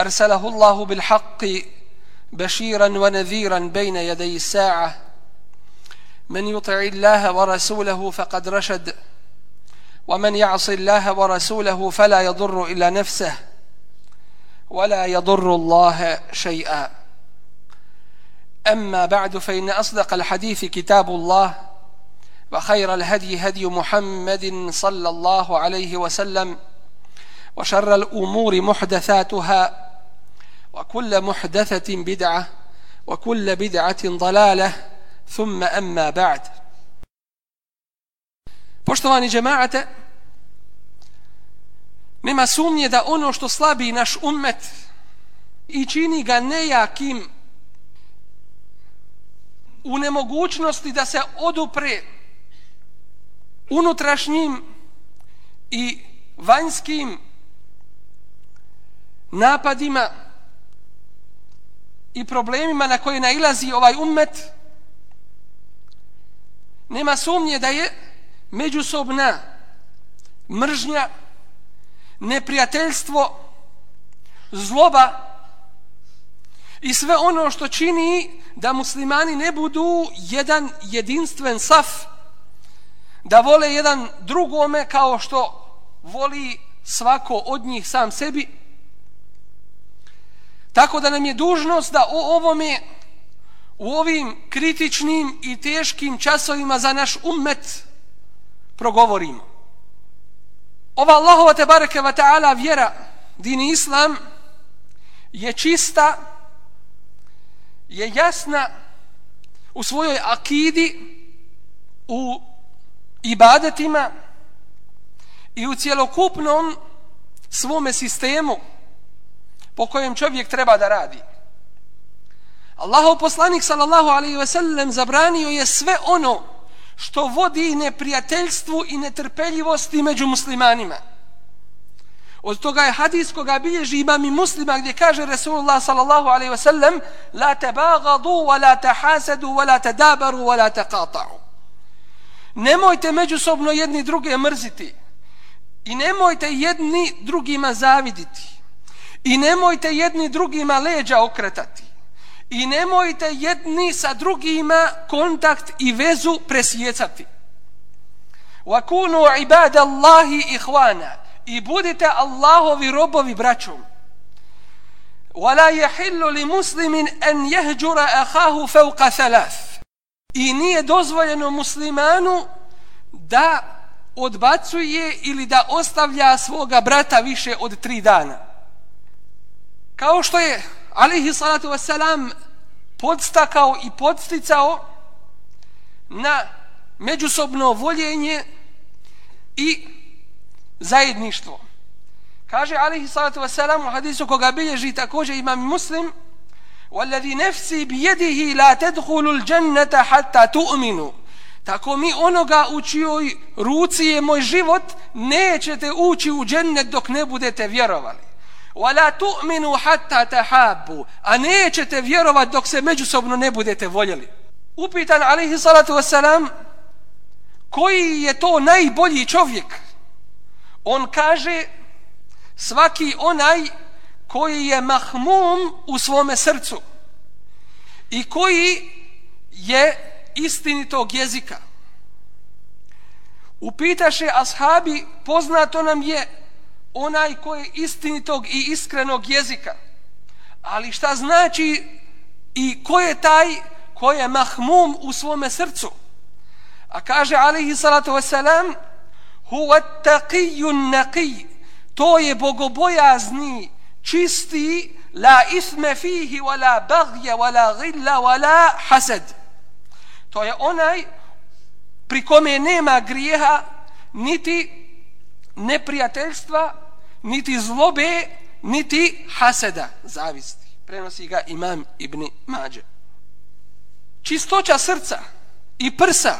أرسله الله بالحق بشيرا ونذيرا بين يدي الساعة. من يطع الله ورسوله فقد رشد ومن يعص الله ورسوله فلا يضر إلا نفسه ولا يضر الله شيئا. أما بعد فإن أصدق الحديث كتاب الله وخير الهدي هدي محمد صلى الله عليه وسلم وشر الأمور محدثاتها وكل محدثة بدعة وكل بدعة ضلالة ثم أما بعد Poštovani džemaate, nema sumnje da ono što slabi naš ummet i čini ga nejakim u nemogućnosti da se odupre unutrašnjim i vanjskim napadima i problemima na koje nailazi ovaj ummet nema sumnje da je međusobna mržnja neprijateljstvo zloba i sve ono što čini da muslimani ne budu jedan jedinstven saf da vole jedan drugome kao što voli svako od njih sam sebi tako da nam je dužnost da o ovome u ovim kritičnim i teškim časovima za naš ummet progovorimo. Ova Allahova te bareke va ta'ala vjera dini islam je čista je jasna u svojoj akidi u ibadetima i u cjelokupnom svome sistemu po kojem čovjek treba da radi. Allahov poslanik sallallahu alaihi ve sellem zabranio je sve ono što vodi neprijateljstvu i netrpeljivosti među muslimanima. Od toga je hadis koga bilježi imam i muslima gdje kaže Resulullah sallallahu alaihi ve sellem La te bagadu, wa la te hasadu, wa la te dabaru, wa la te qata'u. Nemojte međusobno jedni druge mrziti i nemojte jedni drugima zaviditi i nemojte jedni drugima leđa okretati i nemojte jedni sa drugima kontakt i vezu presjecati. Wa kunu ibadallahi ihwana i budite Allahovi robovi braćom. ولا يحل لمسلم أن يهجر أخاه فوق ثلاث i nije dozvoljeno muslimanu da odbacuje ili da ostavlja svoga brata više od tri dana. Kao što je alihi salatu wasalam podstakao i podsticao na međusobno voljenje i zajedništvo. Kaže alihi salatu wasalam u hadisu koga bilježi također imam muslim والذي نفسي بيده لا تدخل الجنة حتى تؤمنوا tako mi onoga u čijoj ruci je moj život nećete ući u džennet dok ne budete vjerovali وَلَا تُؤْمِنُوا حَتَّى تَحَابُوا a nećete vjerovat dok se međusobno ne budete voljeli. Upitan alejhi salatu vesselam koji je to najbolji čovjek? On kaže svaki onaj koji je mahmum u svome srcu i koji je istinitog jezika. Upitaše ashabi, poznato nam je onaj koji je istinitog i iskrenog jezika. Ali šta znači i ko je taj ko je mahmum u svome srcu? A kaže alihi salatu wasalam, huwa taqiyun naqi, to je bogobojazni, čisti la isme fihi wala bagje wala gilla wala hased to je onaj pri kome nema grijeha niti neprijateljstva niti zlobe niti haseda, zavisti. Prenosi ga imam Ibn Mađe. Čistoća srca i prsa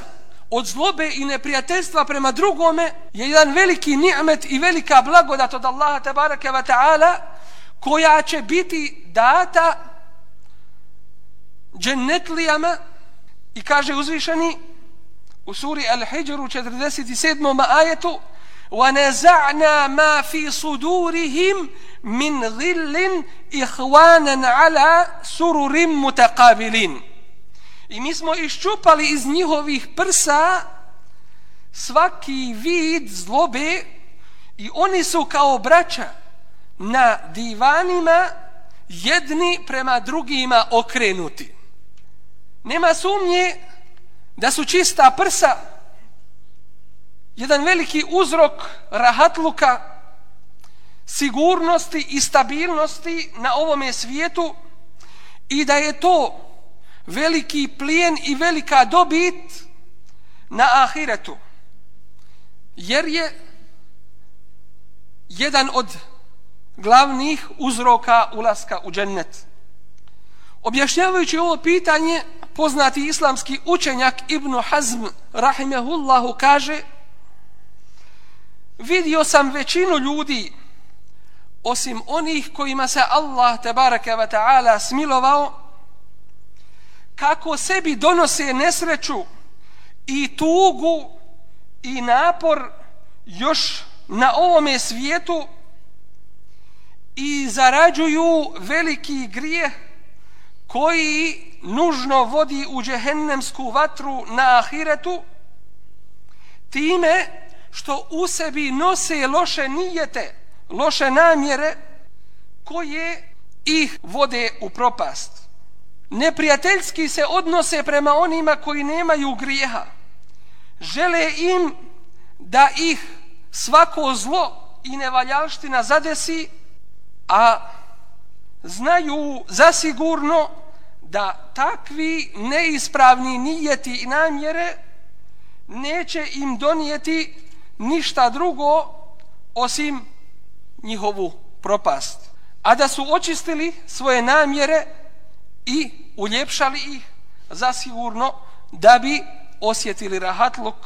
od zlobe i neprijateljstva prema drugome je jedan veliki ni'met i velika blagodat od Allaha tabaraka wa ta'ala koja će biti data džennetlijama i kaže uzvišeni u suri Al-Hijr u 47. ajetu وَنَزَعْنَا مَا فِي صُدُورِهِمْ مِنْ غِلٍ إِخْوَانًا عَلَى سُرُرٍ مُتَقَابِلِينَ I mi smo iščupali iz njihovih prsa svaki vid zlobe i oni su kao braća na divanima jedni prema drugima okrenuti. Nema sumnje da su čista prsa jedan veliki uzrok rahatluka, sigurnosti i stabilnosti na ovome svijetu i da je to veliki plijen i velika dobit na ahiretu. Jer je jedan od glavnih uzroka ulaska u džennet. Objašnjavajući ovo pitanje, poznati islamski učenjak Ibn Hazm rahimehullahu kaže vidio sam većinu ljudi osim onih kojima se Allah tebareke ve taala smilovao kako sebi donose nesreću i tugu i napor još na ovome svijetu i zarađuju veliki grije koji nužno vodi u džehennemsku vatru na ahiretu time što u sebi nose loše nijete, loše namjere koje ih vode u propast. Neprijateljski se odnose prema onima koji nemaju grijeha. Žele im da ih svako zlo i nevaljalština zadesi, a znaju zasigurno da takvi neispravni nijeti i namjere neće im donijeti ništa drugo osim njihovu propast. A da su očistili svoje namjere i uljepšali ih zasigurno da bi osjetili rahatluk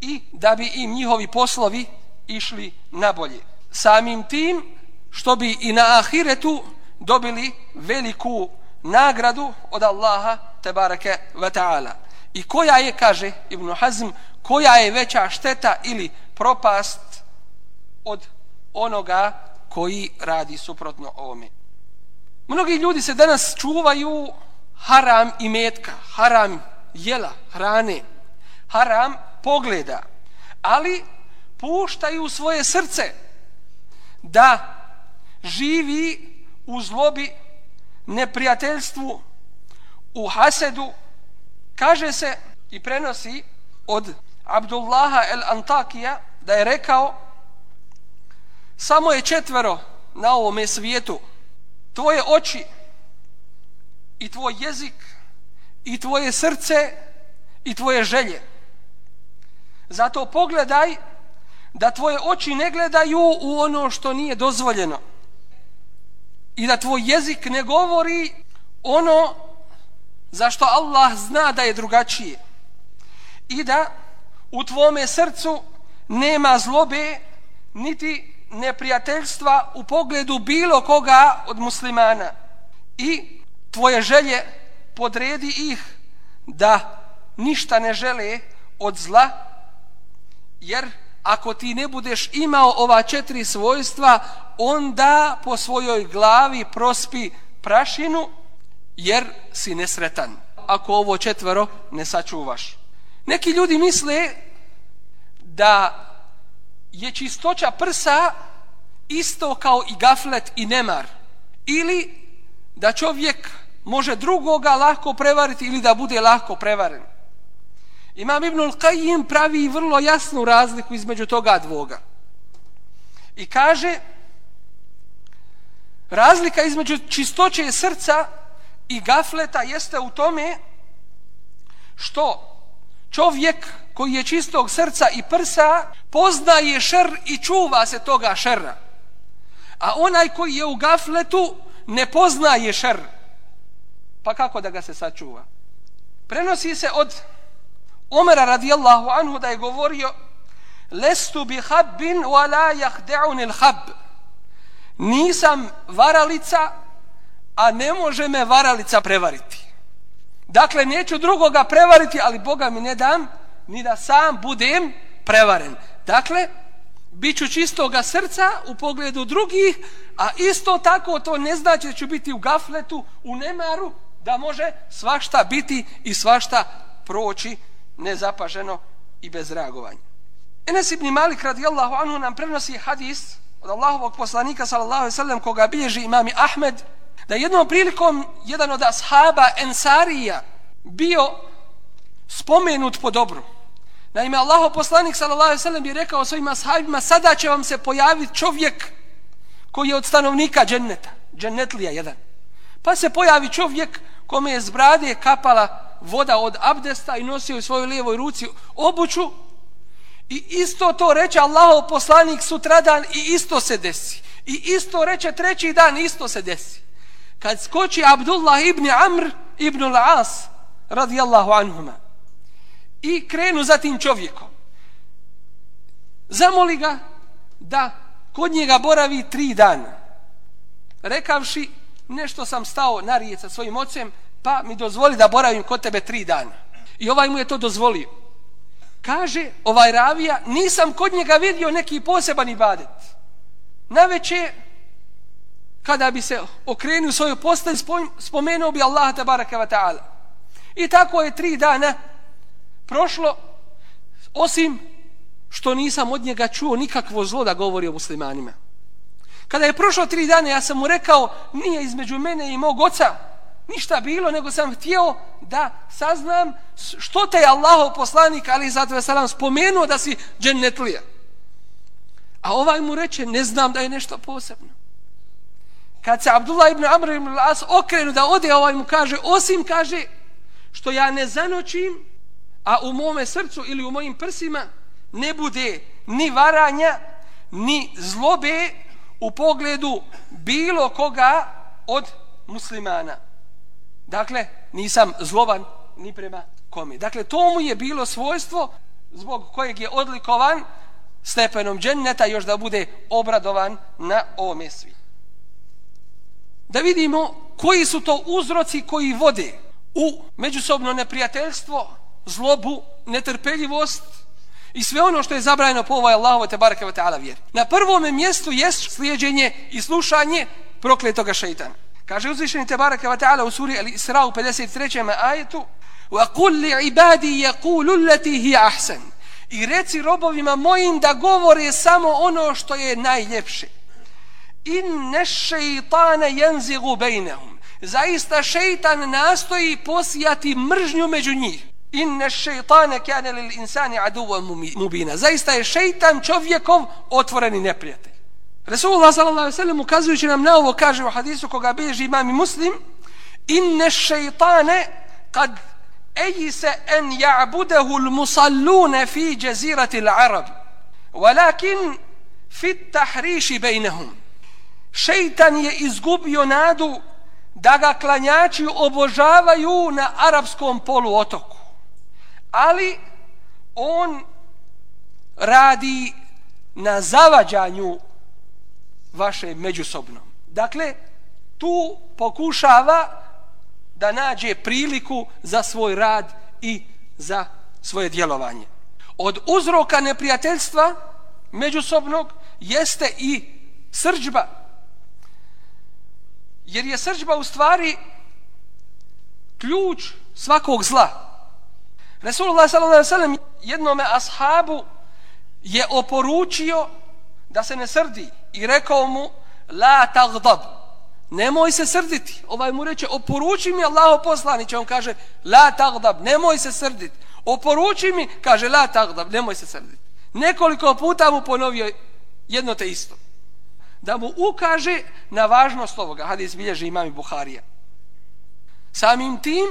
i da bi im njihovi poslovi išli nabolje. Samim tim što bi i na ahiretu dobili veliku nagradu od Allaha tebareke ve ta'ala. I koja je, kaže Ibn Hazm, koja je veća šteta ili propast od onoga koji radi suprotno ovome. Mnogi ljudi se danas čuvaju haram i metka, haram jela, hrane, haram pogleda, ali puštaju svoje srce da živi u zlobi, neprijateljstvu, u hasedu, kaže se i prenosi od Abdullaha el Antakija da je rekao samo je četvero na ovome svijetu. Tvoje oči i tvoj jezik i tvoje srce i tvoje želje. Zato pogledaj da tvoje oči ne gledaju u ono što nije dozvoljeno i da tvoj jezik ne govori ono zašto Allah zna da je drugačije i da u tvome srcu nema zlobe niti neprijateljstva u pogledu bilo koga od muslimana. I tvoje želje podredi ih da ništa ne žele od zla jer ako ti ne budeš imao ova četiri svojstva onda po svojoj glavi prospi prašinu jer si nesretan ako ovo četvero ne sačuvaš. Neki ljudi misle da je čistoća prsa isto kao i gaflet i nemar. Ili da čovjek može drugoga lahko prevariti ili da bude lahko prevaren. Imam Ibnul Qajim pravi vrlo jasnu razliku između toga dvoga. I kaže razlika između čistoće srca i gafleta jeste u tome što čovjek koji je čistog srca i prsa poznaje šer i čuva se toga šerra. A onaj koji je u gafletu ne poznaje šer. Pa kako da ga se sačuva? Prenosi se od Omera radijallahu anhu da je govorio Lestu bi habbin wa la jahde'un il hab. Nisam varalica, a ne može me varalica prevariti. Dakle, neću drugoga prevariti, ali Boga mi ne dam ni da sam budem prevaren. Dakle, bit ću čistoga srca u pogledu drugih, a isto tako to ne znači da ću biti u gafletu, u nemaru, da može svašta biti i svašta proći nezapaženo i bez reagovanja. Enes ibn Malik radijallahu anhu nam prenosi hadis od Allahovog poslanika sallallahu alaihi sallam koga bilježi imami Ahmed da jednom prilikom jedan od ashaba Ensarija bio spomenut po dobru. Naime, Allahov poslanik sallallahu alaihi bi rekao svojim ashabima sada će vam se pojaviti čovjek koji je od stanovnika dženneta, džennetlija jedan. Pa se pojavi čovjek kome je z brade kapala voda od abdesta i nosio u svojoj lijevoj ruci obuću i isto to reče Allahov poslanik sutradan i isto se desi. I isto reče treći dan isto se desi. Kad skoči Abdullah ibn Amr ibn al-As radijallahu anhuma i krenu za tim čovjekom zamoli ga da kod njega boravi tri dana rekavši nešto sam stao na riječ sa svojim ocem pa mi dozvoli da boravim kod tebe tri dana. I ovaj mu je to dozvolio. Kaže, ovaj ravija, nisam kod njega vidio neki poseban ibadet. Na veće, kada bi se okrenuo svoju postelj, spomenuo bi Allah tabaraka wa ta'ala. I tako je tri dana prošlo, osim što nisam od njega čuo nikakvo zlo da govori o muslimanima. Kada je prošlo tri dana, ja sam mu rekao, nije između mene i mog oca, ništa bilo, nego sam htio da saznam što te je Allahov poslanik, ali zato je salam, spomenuo da si džennetlija. A ovaj mu reče, ne znam da je nešto posebno. Kad se Abdullah ibn Amr ibn As okrenu da ode, ovaj mu kaže, osim kaže, što ja ne zanočim, a u mome srcu ili u mojim prsima ne bude ni varanja, ni zlobe u pogledu bilo koga od muslimana. Dakle, nisam zloban ni prema kome. Dakle, to mu je bilo svojstvo zbog kojeg je odlikovan stepenom dženneta još da bude obradovan na ovome svi. Da vidimo koji su to uzroci koji vode u međusobno neprijateljstvo, zlobu, netrpeljivost i sve ono što je zabrajeno po ovoj Allahove te barakeva ta'ala vjeri. Na prvom mjestu jest slijedženje i slušanje prokletoga šeitana. Kaže uzvišeni te barakeva ta'ala u suri Al-Isra u 53. ajetu Wa لِعِبَادِي يَقُولُ ibadi هِيَ allati hi ahsan. I reci robovima mojim da govore samo ono što je najljepše. In ne šeitane jenzigu bejnehum. Zaista šeitan nastoji posijati mržnju među njih. Inne šeitane kane lil insani aduva mubina. Zaista je šeitan čovjekov otvoreni neprijatelj. Resulullah sallallahu alaihi wasallam ukazujući nam na ovo kaže u hadisu koga bilježi imam i Muslim inne šeitane kad ejise en ja'budehu l-musallune fi jazirati l-Arab walakin fi tahriši bejnehum šeitan je izgubio nadu da ga klanjači obožavaju na arapskom poluotoku ali on radi na zavađanju vaše međusobno. Dakle, tu pokušava da nađe priliku za svoj rad i za svoje djelovanje. Od uzroka neprijateljstva međusobnog jeste i srđba. Jer je srđba u stvari ključ svakog zla. Resulullah s.a.v. jednome ashabu je oporučio da se ne srdi i rekao mu la tagdab nemoj se srditi. Ovaj mu reče oporuči mi Allaho poslaniće. On kaže la tagdab nemoj se srditi oporuči mi kaže la tagdab nemoj se srditi nekoliko puta mu ponovio jedno te isto. Da mu ukaže na važnost ovoga. Hadis bilježi imam i Buharija. Samim tim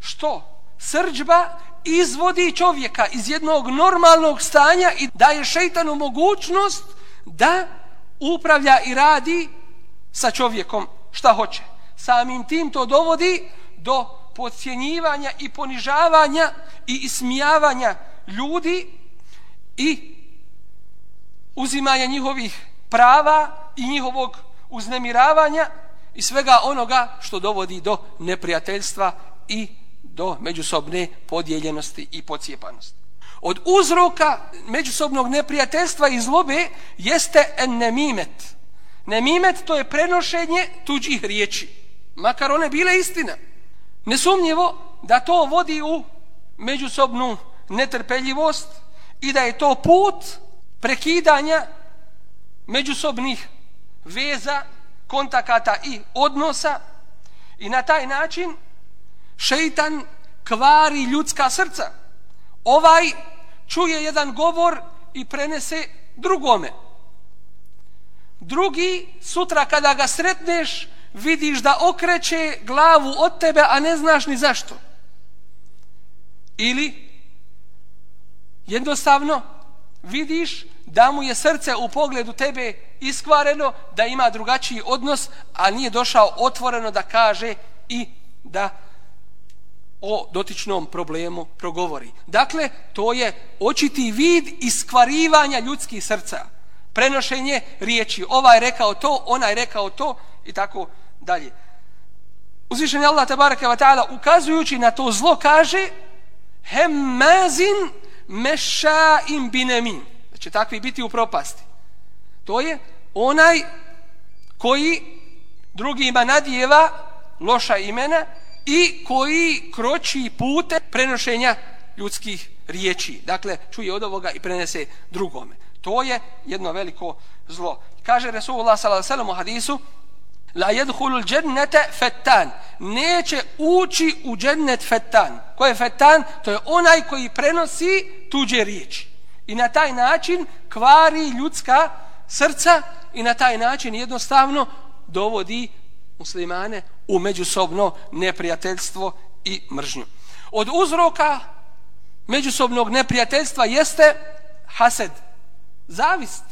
što srđba izvodi čovjeka iz jednog normalnog stanja i daje šeitanu mogućnost da upravlja i radi sa čovjekom šta hoće. Samim tim to dovodi do podcjenjivanja i ponižavanja i ismijavanja ljudi i uzimanja njihovih prava i njihovog uznemiravanja i svega onoga što dovodi do neprijateljstva i do međusobne podijeljenosti i pocijepanosti. Od uzroka međusobnog neprijateljstva i zlobe jeste en nemimet. Nemimet to je prenošenje tuđih riječi. Makar one bile istina. Nesumnjivo da to vodi u međusobnu netrpeljivost i da je to put prekidanja međusobnih veza, kontakata i odnosa i na taj način šeitan kvari ljudska srca. Ovaj čuje jedan govor i prenese drugome. Drugi, sutra kada ga sretneš, vidiš da okreće glavu od tebe, a ne znaš ni zašto. Ili, jednostavno, vidiš da mu je srce u pogledu tebe iskvareno, da ima drugačiji odnos, a nije došao otvoreno da kaže i da o dotičnom problemu progovori. Dakle, to je očiti vid iskvarivanja ljudskih srca. Prenošenje riječi. Ovaj rekao to, onaj rekao to i tako dalje. Uzvišen je Allah tabaraka wa ta'ala ukazujući na to zlo kaže hemmazin meša im binemin. Da će takvi biti u propasti. To je onaj koji drugima nadjeva loša imena i koji kroči pute prenošenja ljudskih riječi. Dakle, čuje od ovoga i prenese drugome. To je jedno veliko zlo. Kaže Resulullah s.a.v. u hadisu La jedhulu džennete fetan. Neće ući u džennet fetan. Ko je fetan? To je onaj koji prenosi tuđe riječi. I na taj način kvari ljudska srca i na taj način jednostavno dovodi muslimane u međusobno neprijateljstvo i mržnju. Od uzroka međusobnog neprijateljstva jeste hased, zavist.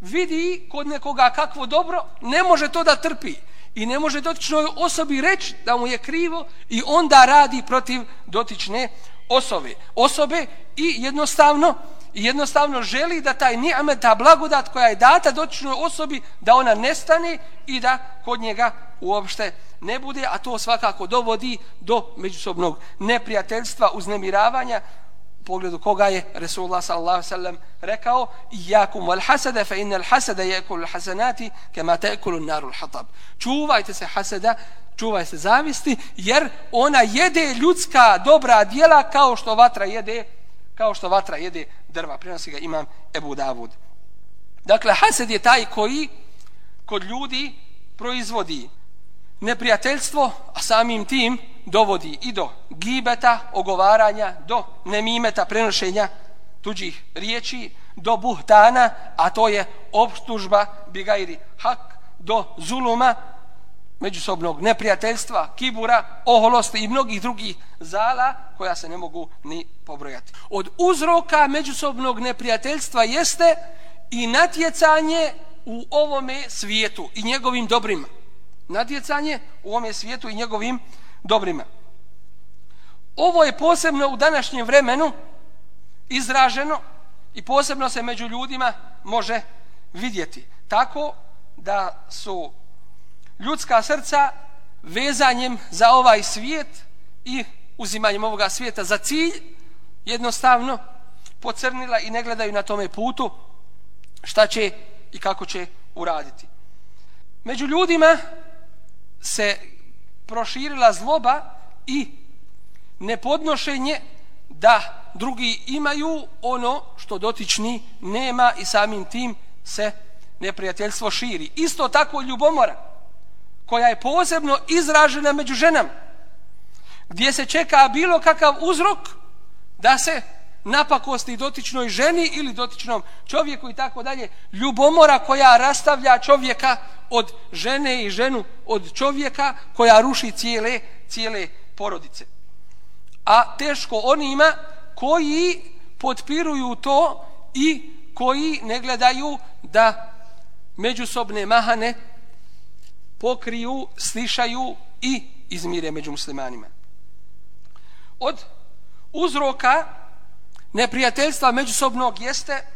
Vidi kod nekoga kakvo dobro, ne može to da trpi i ne može dotičnoj osobi reći da mu je krivo i onda radi protiv dotične osobe. Osobe i jednostavno i jednostavno želi da taj ni'met, ta blagodat koja je data dotičnoj osobi, da ona nestane i da kod njega uopšte ne bude, a to svakako dovodi do međusobnog neprijateljstva, uznemiravanja, u pogledu koga je Resulullah sallallahu sallam rekao Iyakum wal hasada fa innal hasad hasada yakul al hasanati kama ta'kulu an naru al hatab. Čuvajte se hasada, čuvajte se zavisti, jer ona jede ljudska dobra djela kao što vatra jede kao što vatra jede drva. Prenosi ga imam Ebu Davud. Dakle, hased je taj koji kod ljudi proizvodi neprijateljstvo, a samim tim dovodi i do gibeta, ogovaranja, do nemimeta, prenošenja tuđih riječi, do buhtana, a to je obstužba bigajri hak, do zuluma, međusobnog neprijateljstva, kibura, oholosti i mnogih drugih zala koja se ne mogu ni pobrojati. Od uzroka međusobnog neprijateljstva jeste i natjecanje u ovome svijetu i njegovim dobrima. Natjecanje u ovome svijetu i njegovim dobrima. Ovo je posebno u današnjem vremenu izraženo i posebno se među ljudima može vidjeti. Tako da su ljudska srca vezanjem za ovaj svijet i uzimanjem ovoga svijeta za cilj jednostavno pocrnila i ne gledaju na tome putu šta će i kako će uraditi. Među ljudima se proširila zloba i nepodnošenje da drugi imaju ono što dotični nema i samim tim se neprijateljstvo širi. Isto tako ljubomora koja je posebno izražena među ženama, gdje se čeka bilo kakav uzrok da se napakosti dotičnoj ženi ili dotičnom čovjeku i tako dalje, ljubomora koja rastavlja čovjeka od žene i ženu od čovjeka koja ruši cijele, cijele porodice. A teško onima koji potpiruju to i koji ne gledaju da međusobne mahane pokriju, slišaju i izmire među muslimanima. Od uzroka neprijateljstva međusobnog jeste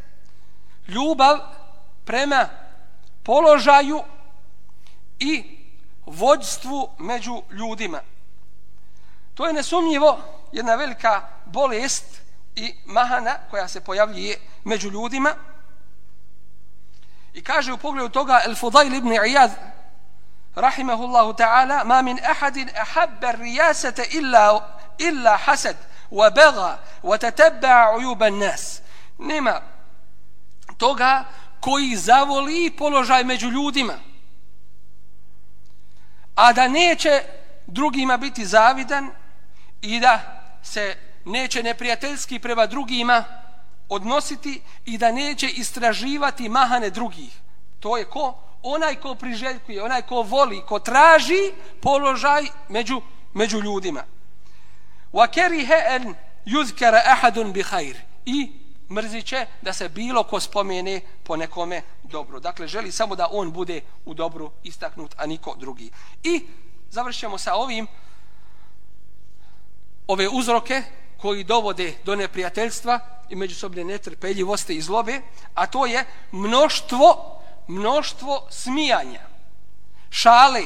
ljubav prema položaju i vođstvu među ljudima. To je nesumnjivo jedna velika bolest i mahana koja se pojavljuje među ljudima. I kaže u pogledu toga El Fudail ibn Iyad rahimahullahu ta'ala ma min ahadin ahabba rijasete illa, illa hasad wa وَتَتَبَّعَ عُيُوبَ النَّاسِ. Nema toga koji zavoli položaj među ljudima a da neće drugima biti zavidan i da se neće neprijateljski prema drugima odnositi i da neće istraživati mahane drugih. To je ko? Onaj ko priželjkuje, onaj ko voli, ko traži položaj među, među ljudima وَكَرِهَ أَنْ يُذْكَرَ أَحَدٌ بِحَيْرِ I mrziće da se bilo ko spomene po nekome dobro. Dakle, želi samo da on bude u dobru istaknut, a niko drugi. I završamo sa ovim ove uzroke koji dovode do neprijateljstva i međusobne netrpeljivosti i zlobe, a to je mnoštvo, mnoštvo smijanja, šale,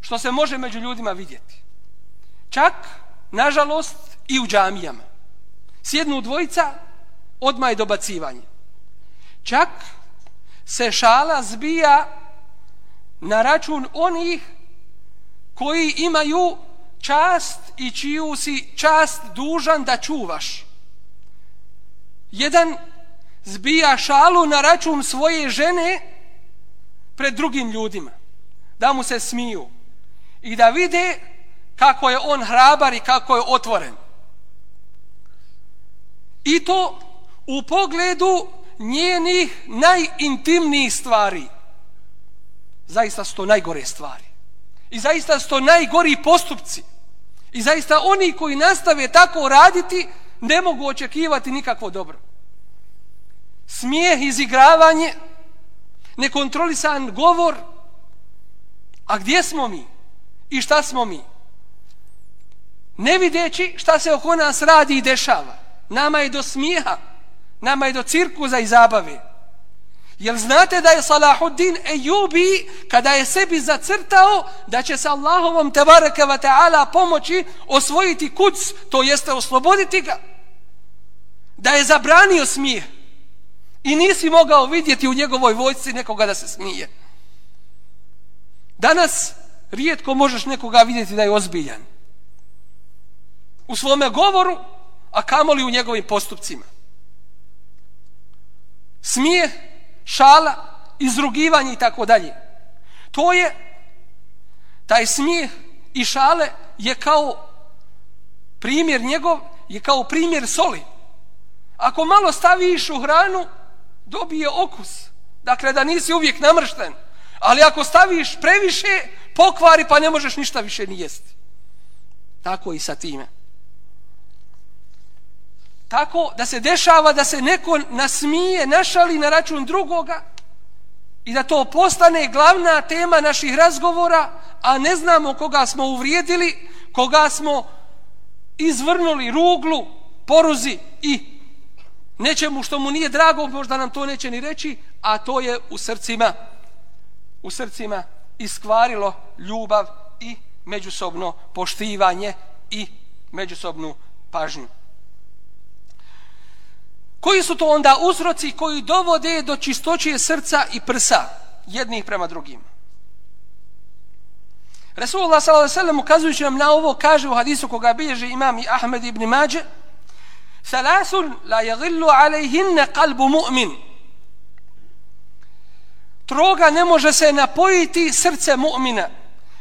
što se može među ljudima vidjeti. Čak, nažalost, i u džamijama. Sjednu dvojica, odmah je dobacivanje. Čak se šala zbija na račun onih koji imaju čast i čiju si čast dužan da čuvaš. Jedan zbija šalu na račun svoje žene pred drugim ljudima. Da mu se smiju. I da vide kako je on hrabar i kako je otvoren. I to u pogledu njenih najintimnijih stvari. Zaista su to najgore stvari. I zaista su to najgori postupci. I zaista oni koji nastave tako raditi ne mogu očekivati nikakvo dobro. Smijeh, izigravanje, nekontrolisan govor. A gdje smo mi? I šta smo mi? Ne videći šta se oko nas radi i dešava. Nama je do smijeha nama je do cirkuza i zabave. Jel znate da je Salahuddin Ejubi kada je sebi zacrtao da će sa Allahovom tebareke ta'ala pomoći osvojiti kuc, to jeste osloboditi ga? Da je zabranio smijeh i nisi mogao vidjeti u njegovoj vojci nekoga da se smije. Danas rijetko možeš nekoga vidjeti da je ozbiljan. U svome govoru, a kamoli u njegovim postupcima smije, šala, izrugivanje i tako dalje. To je, taj smije i šale je kao primjer njegov, je kao primjer soli. Ako malo staviš u hranu, dobije okus. Dakle, da nisi uvijek namršten. Ali ako staviš previše, pokvari pa ne možeš ništa više ni jesti. Tako i sa time tako da se dešava da se neko nasmije, našali na račun drugoga i da to postane glavna tema naših razgovora, a ne znamo koga smo uvrijedili, koga smo izvrnuli ruglu, poruzi i nečemu što mu nije drago, možda nam to neće ni reći, a to je u srcima u srcima iskvarilo ljubav i međusobno poštivanje i međusobnu pažnju. Koji su to onda uzroci koji dovode do čistoće srca i prsa jednih prema drugim? Resulullah s.a.v. ukazujući nam na ovo kaže u hadisu koga bilježi imam i Ahmed ibn Mađe Salasun la yagillu alejhinne kalbu mu'min Troga ne može se napojiti srce mu'mina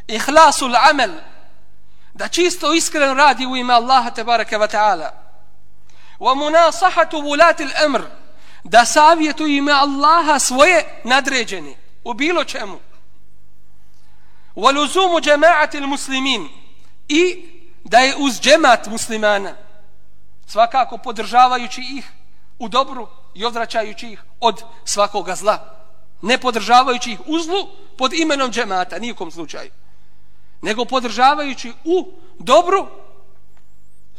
Ihlasul amel da čisto iskreno radi u ime Allaha tebareke wa ta'ala wa munasahatu vulati da savjetu ime Allaha svoje nadređeni. U bilo čemu. وَلُزُومُ luzumu الْمُسْلِمِينَ i da je uz džemat muslimana. Svakako podržavajući ih u dobru i odvraćajući ih od svakoga zla. Ne podržavajući ih u zlu pod imenom džemata, nijekom slučaju, nego podržavajući u dobru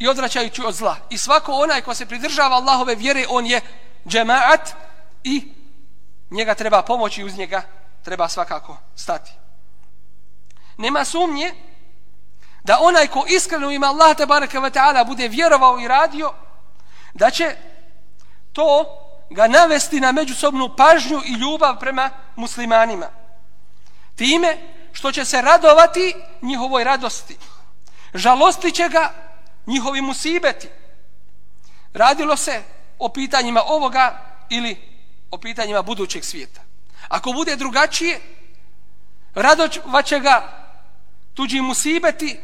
i odvraćajući od zla. I svako onaj ko se pridržava Allahove vjere, on je džemaat i njega treba pomoći uz njega treba svakako stati. Nema sumnje da onaj ko iskreno ima Allah te baraka wa ta'ala bude vjerovao i radio, da će to ga navesti na međusobnu pažnju i ljubav prema muslimanima. Time što će se radovati njihovoj radosti. Žalosti će ga njihovi musibeti. Radilo se o pitanjima ovoga ili o pitanjima budućeg svijeta. Ako bude drugačije, radovaće ga tuđi musibeti,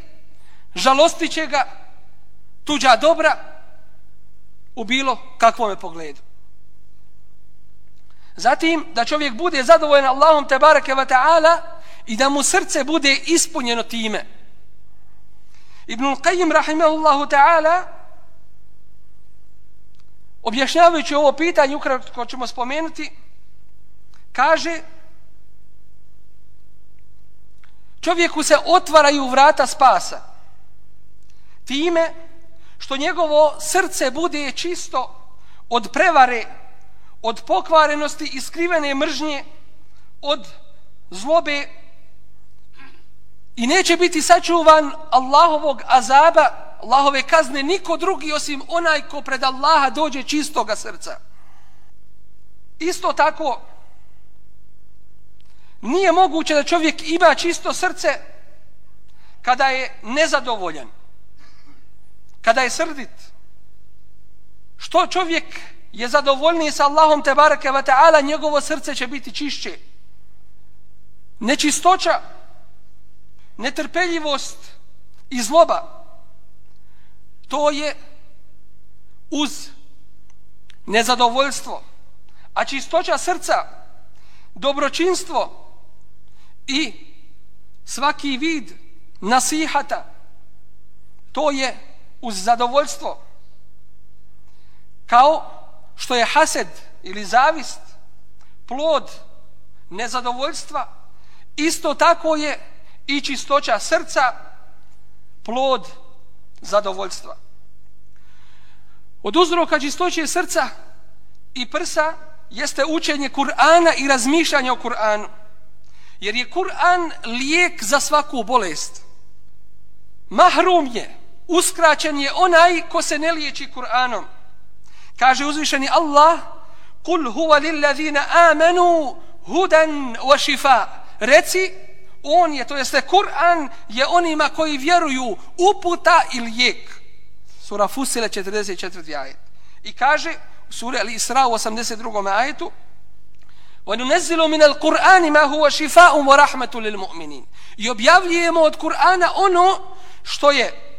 žalosti će ga tuđa dobra u bilo kakvome pogledu. Zatim, da čovjek bude zadovoljen Allahom te barake wa ta'ala i da mu srce bude ispunjeno time. Ibnul Qayyim rahimahullahu ta'ala objašnjavajući ovo pitanje, ukratko ćemo spomenuti, kaže čovjeku se otvaraju vrata spasa. Time što njegovo srce bude čisto od prevare, od pokvarenosti i skrivene mržnje, od zlobe i neće biti sačuvan Allahovog azaba, Allahove kazne, niko drugi osim onaj ko pred Allaha dođe čistoga srca. Isto tako, nije moguće da čovjek ima čisto srce kada je nezadovoljan, kada je srdit. Što čovjek je zadovoljniji sa Allahom te barake ve ta'ala, njegovo srce će biti čišće. Nečistoća, netrpeljivost i zloba, to je uz nezadovoljstvo. A čistoća srca, dobročinstvo i svaki vid nasihata, to je uz zadovoljstvo. Kao što je hased ili zavist plod nezadovoljstva, isto tako je i čistoća srca plod zadovoljstva. Od uzroka čistoće srca i prsa jeste učenje Kur'ana i razmišljanje o Kur'anu. Jer je Kur'an lijek za svaku bolest. Mahrum je, uskraćen je onaj ko se ne liječi Kur'anom. Kaže uzvišeni Allah, Kul huwa lillazina amanu hudan wa šifa. Reci, on je, to jeste Kur'an je onima koji vjeruju uputa i lijek. Sura Fusile 44. ajet. I kaže u suri Al-Isra u 82. ajetu وَنُنَزِّلُ مِنَ الْقُرْآنِ مَا هُوَ شِفَاءٌ وَرَحْمَةٌ لِلْمُؤْمِنِينَ I objavljujemo od Kur'ana ono što je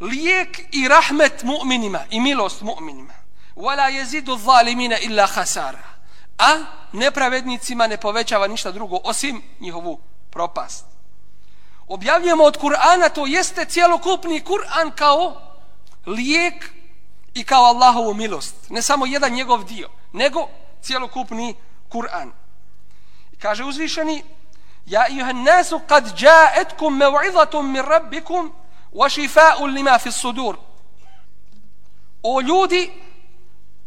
lijek i rahmet mu'minima i milost mu'minima. وَلَا يَزِدُ الظَّالِمِينَ إِلَّا خَسَارًا A nepravednicima ne povećava ništa drugo osim njihovu propast. Objavljujemo od Kur'ana, to jeste cijelokupni Kur'an kao lijek i kao Allahovu milost. Ne samo jedan njegov dio, nego cijelokupni Kur'an. Kaže uzvišeni, Ja ijuhan nasu kad jaetkum mev'izatum min rabbikum wa šifa'un lima fi sudur. O ljudi,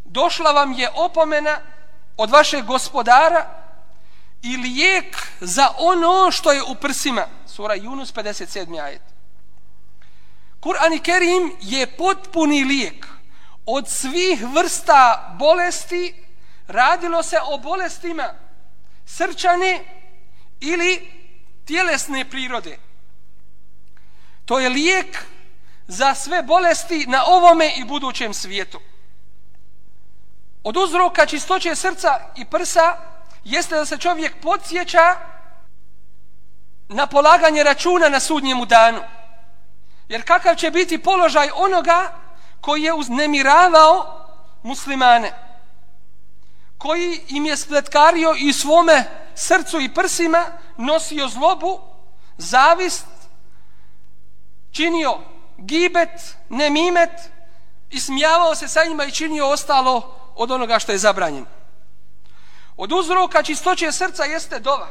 došla vam je opomena od vašeg gospodara i lijek za ono što je u prsima. Sura Yunus 57. ajet. Kur'an i Kerim je potpuni lijek od svih vrsta bolesti radilo se o bolestima srčane ili tjelesne prirode. To je lijek za sve bolesti na ovome i budućem svijetu. Od uzroka čistoće srca i prsa jeste da se čovjek podsjeća na polaganje računa na sudnjemu danu. Jer kakav će biti položaj onoga koji je uznemiravao muslimane koji im je spletkario i svome srcu i prsima nosio zlobu, zavist, činio gibet, nemimet i se sa njima i činio ostalo od onoga što je zabranjeno. Od uzroka čistoće srca jeste dova.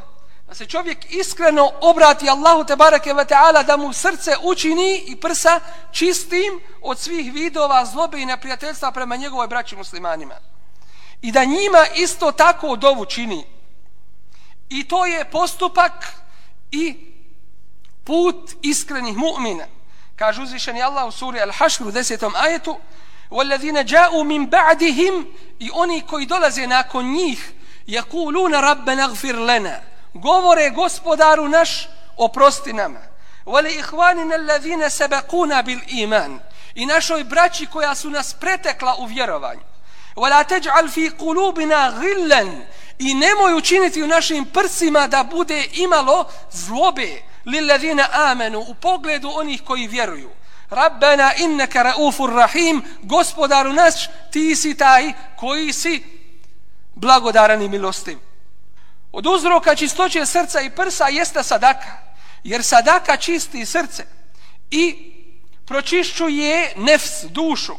Da se čovjek iskreno obrati Allahu te bareke ve taala da mu srce učini i prsa čistim od svih vidova zlobe i neprijateljstva prema njegovoj braći muslimanima. I da njima isto tako dovu čini. I to je postupak i put iskrenih mu'mina. Kaže uzvišeni Allah u suri Al-Hashr u desetom ajetu وَالَّذِينَ جَاءُوا مِنْ بَعْدِهِمْ I oni koji dolaze nakon njih يَقُولُونَ رَبَّنَ اغْفِرْ لَنَا govore gospodaru naš oprosti nama vali ihvanina alladhina sabaquna bil iman i našoj braći koja su nas pretekla u vjerovanju wala taj'al fi qulubina ghillan i nemoj učiniti u našim prsima da bude imalo zlobe lilladhina amanu u pogledu onih koji vjeruju Rabbana innaka raufur rahim gospodaru naš ti si taj koji si blagodaran i milostiv Od uzroka čistoće srca i prsa jeste sadaka. Jer sadaka čisti srce i pročišćuje nefs, dušu.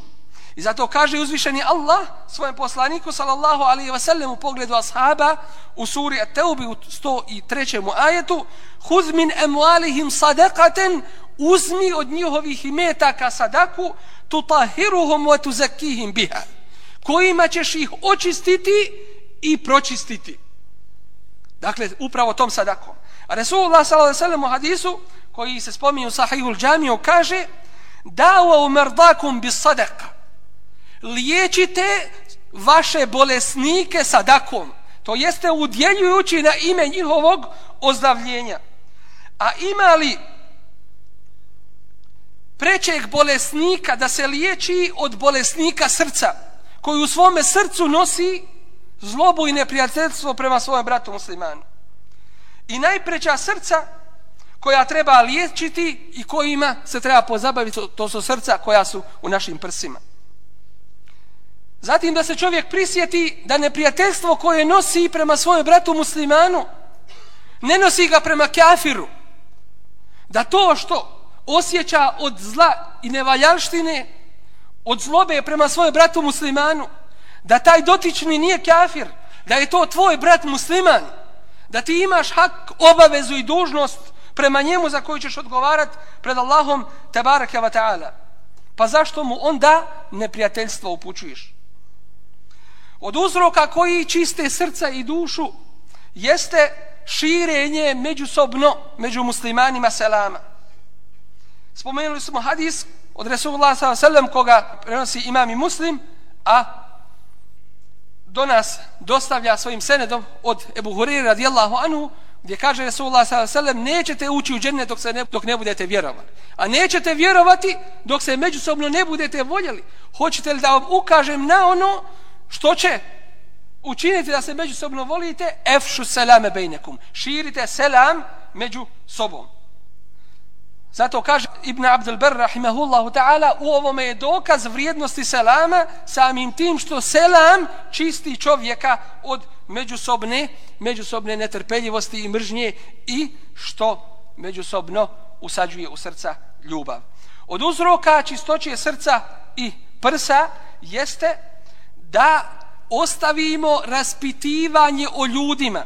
I zato kaže uzvišeni Allah svojem poslaniku sallallahu alaihi wasallam u pogledu ashaba u suri At-Taubi u 103. ajetu Huz min emualihim sadakaten uzmi od njihovih imetaka sadaku tutahiruhum wa tuzakihim biha kojima ćeš ih očistiti i pročistiti. Dakle, upravo tom sadakom. A Resulullah s.a.v. u hadisu, koji se spominje u sahihul džamiju, kaže Dawa u bis sadaka. Liječite vaše bolesnike sadakom. To jeste udjeljujući na ime njihovog ozdravljenja. A ima li prečeg bolesnika da se liječi od bolesnika srca, koji u svome srcu nosi zlobu i neprijateljstvo prema svojem bratu muslimanu. I najpreća srca koja treba liječiti i kojima se treba pozabaviti, to su srca koja su u našim prsima. Zatim da se čovjek prisjeti da neprijateljstvo koje nosi prema svojem bratu muslimanu ne nosi ga prema kafiru. Da to što osjeća od zla i nevaljalštine, od zlobe prema svojem bratu muslimanu, da taj dotični nije kafir, da je to tvoj brat musliman, da ti imaš hak, obavezu i dužnost prema njemu za koju ćeš odgovarat pred Allahom tabaraka wa ta'ala. Pa zašto mu onda neprijateljstvo upućuješ? Od uzroka koji čiste srca i dušu jeste širenje međusobno među muslimanima selama. Spomenuli smo hadis od Resulullah s.a.v. koga prenosi imam i muslim, a do nas dostavlja svojim senedom od Ebu Hurire radijallahu anhu gdje kaže Resulullah s.a.v. nećete ući u džene dok, se ne, dok ne budete vjerovali. A nećete vjerovati dok se međusobno ne budete voljeli. Hoćete li da vam ukažem na ono što će učinite da se međusobno volite? Efšu selame bejnekum. Širite selam među sobom. Zato kaže Ibn Abdul Bar rahimahullahu ta'ala u ovome je dokaz vrijednosti selama samim tim što selam čisti čovjeka od međusobne, međusobne netrpeljivosti i mržnje i što međusobno usađuje u srca ljubav. Od uzroka čistoće srca i prsa jeste da ostavimo raspitivanje o ljudima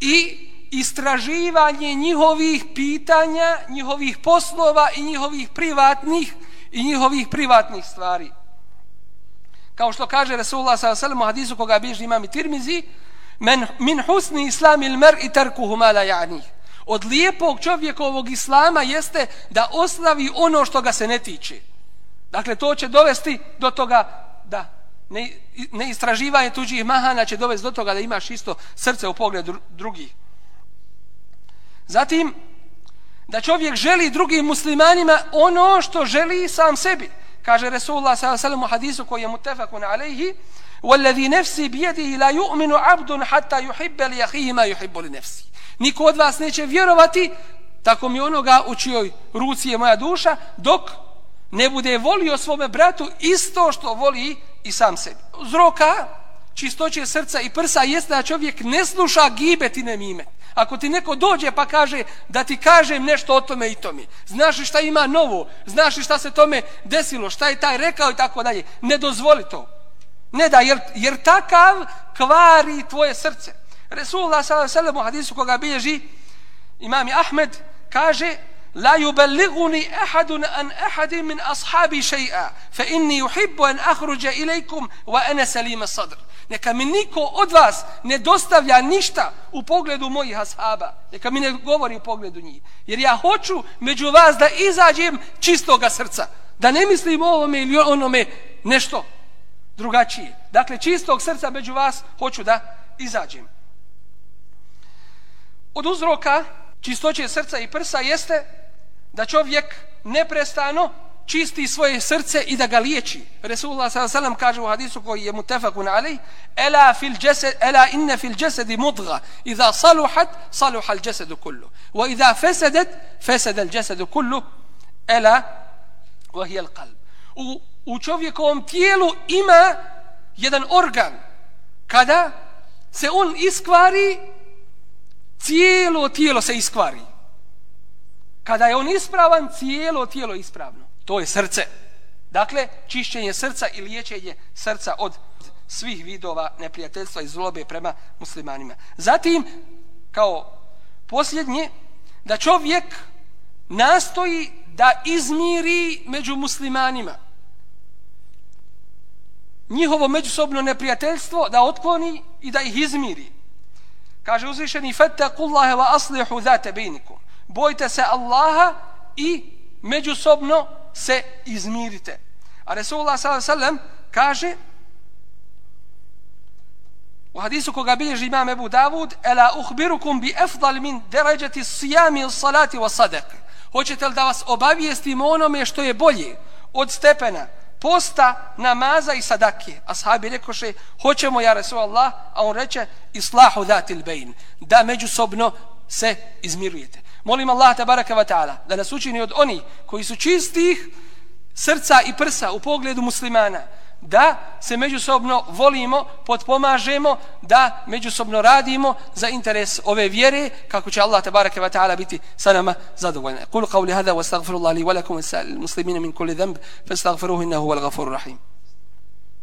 i istraživanje njihovih pitanja, njihovih poslova i njihovih privatnih i njihovih privatnih stvari. Kao što kaže Rasulullah s.a.v. u hadisu koga biži imam i tirmizi, men, min husni islam il mer i terkuhu mala ja'nih. Od lijepog čovjekovog islama jeste da oslavi ono što ga se ne tiče. Dakle, to će dovesti do toga da ne, ne istraživanje tuđih mahana će dovesti do toga da imaš isto srce u pogledu drugih. Zatim, da čovjek želi drugim muslimanima ono što želi sam sebi. Kaže Resulullah s.a.v. u hadisu koji je mutefakun alaihi وَالَّذِي نَفْسِ بِيَدِهِ لَا يُؤْمِنُ عَبْدٌ حَتَّى يُحِبَّ لِيَحِيهِ مَا يُحِبُّ لِنَفْسِ Niko od vas neće vjerovati tako mi onoga u čijoj ruci je moja duša dok ne bude volio svome bratu isto što voli i sam sebi. Zroka čistoće srca i prsa jeste da čovjek ne sluša gibet i nemime. Ako ti neko dođe pa kaže da ti kažem nešto o tome i tome, znaš li šta ima novo, znaš li šta se tome desilo, šta je taj rekao i tako dalje, ne dozvoli to. Ne da, jer, jer takav kvari tvoje srce. Resulullah s.a.v. u hadisu koga bilježi imami Ahmed kaže لا يبلغني أحد أن أحد من أصحابي شيئا فإني يحب أن أخرج إليكم وأنا سليم الصدر neka mi niko od vas ne dostavlja ništa u pogledu mojih ashaba. Neka mi ne govori u pogledu njih. Jer ja hoću među vas da izađem čistoga srca. Da ne mislim o ovome ili onome nešto drugačije. Dakle, čistog srca među vas hoću da izađem. Od uzroka čistoće srca i prsa jeste da čovjek neprestano čisti svoje srce i da ga liječi. Resulullah s.a.v. kaže u hadisu koji je mutefakun alej Ela, fil jasad, ela inne fil jasadi mudga Iza saluhat, saluha al jasadu kullu Wa iza fesed al jasadu kullu Ela, wa hi al qalb u, u čovjekovom tijelu ima jedan organ kada se on iskvari cijelo tijelo se iskvari kada je on ispravan cijelo tijelo ispravno to je srce. Dakle, čišćenje srca i liječenje srca od svih vidova neprijateljstva i zlobe prema muslimanima. Zatim, kao posljednje, da čovjek nastoji da izmiri među muslimanima njihovo međusobno neprijateljstvo da otkloni i da ih izmiri. Kaže uzvišeni fattakullaha wa aslihu zate bejnikum. Bojte se Allaha i međusobno se izmirite. A Resulullah s.a.v. kaže u hadisu koga bilježi imam Ebu Davud Ela uhbirukum bi efdal min deređati sijami salati wa sadak. Hoćete li da vas obavijestim onome što je bolje od stepena posta, namaza i sadake. Ashabi rekoše, hoćemo ja Resulullah, a on reče, islahu datil bejn, da međusobno se izmirujete. Molim Allah tabaraka wa ta'ala da nas učini od oni koji su čistih srca i prsa u pogledu muslimana da se međusobno volimo, potpomažemo, da međusobno radimo za interes ove vjere, kako će Allah tabaraka wa ta'ala biti sa nama zadovoljni. Kulu qavli hada wa stagfiru li wa lakum wa muslimina min kulli dhanb, fa stagfiruhu innahu wal ghafuru rahim.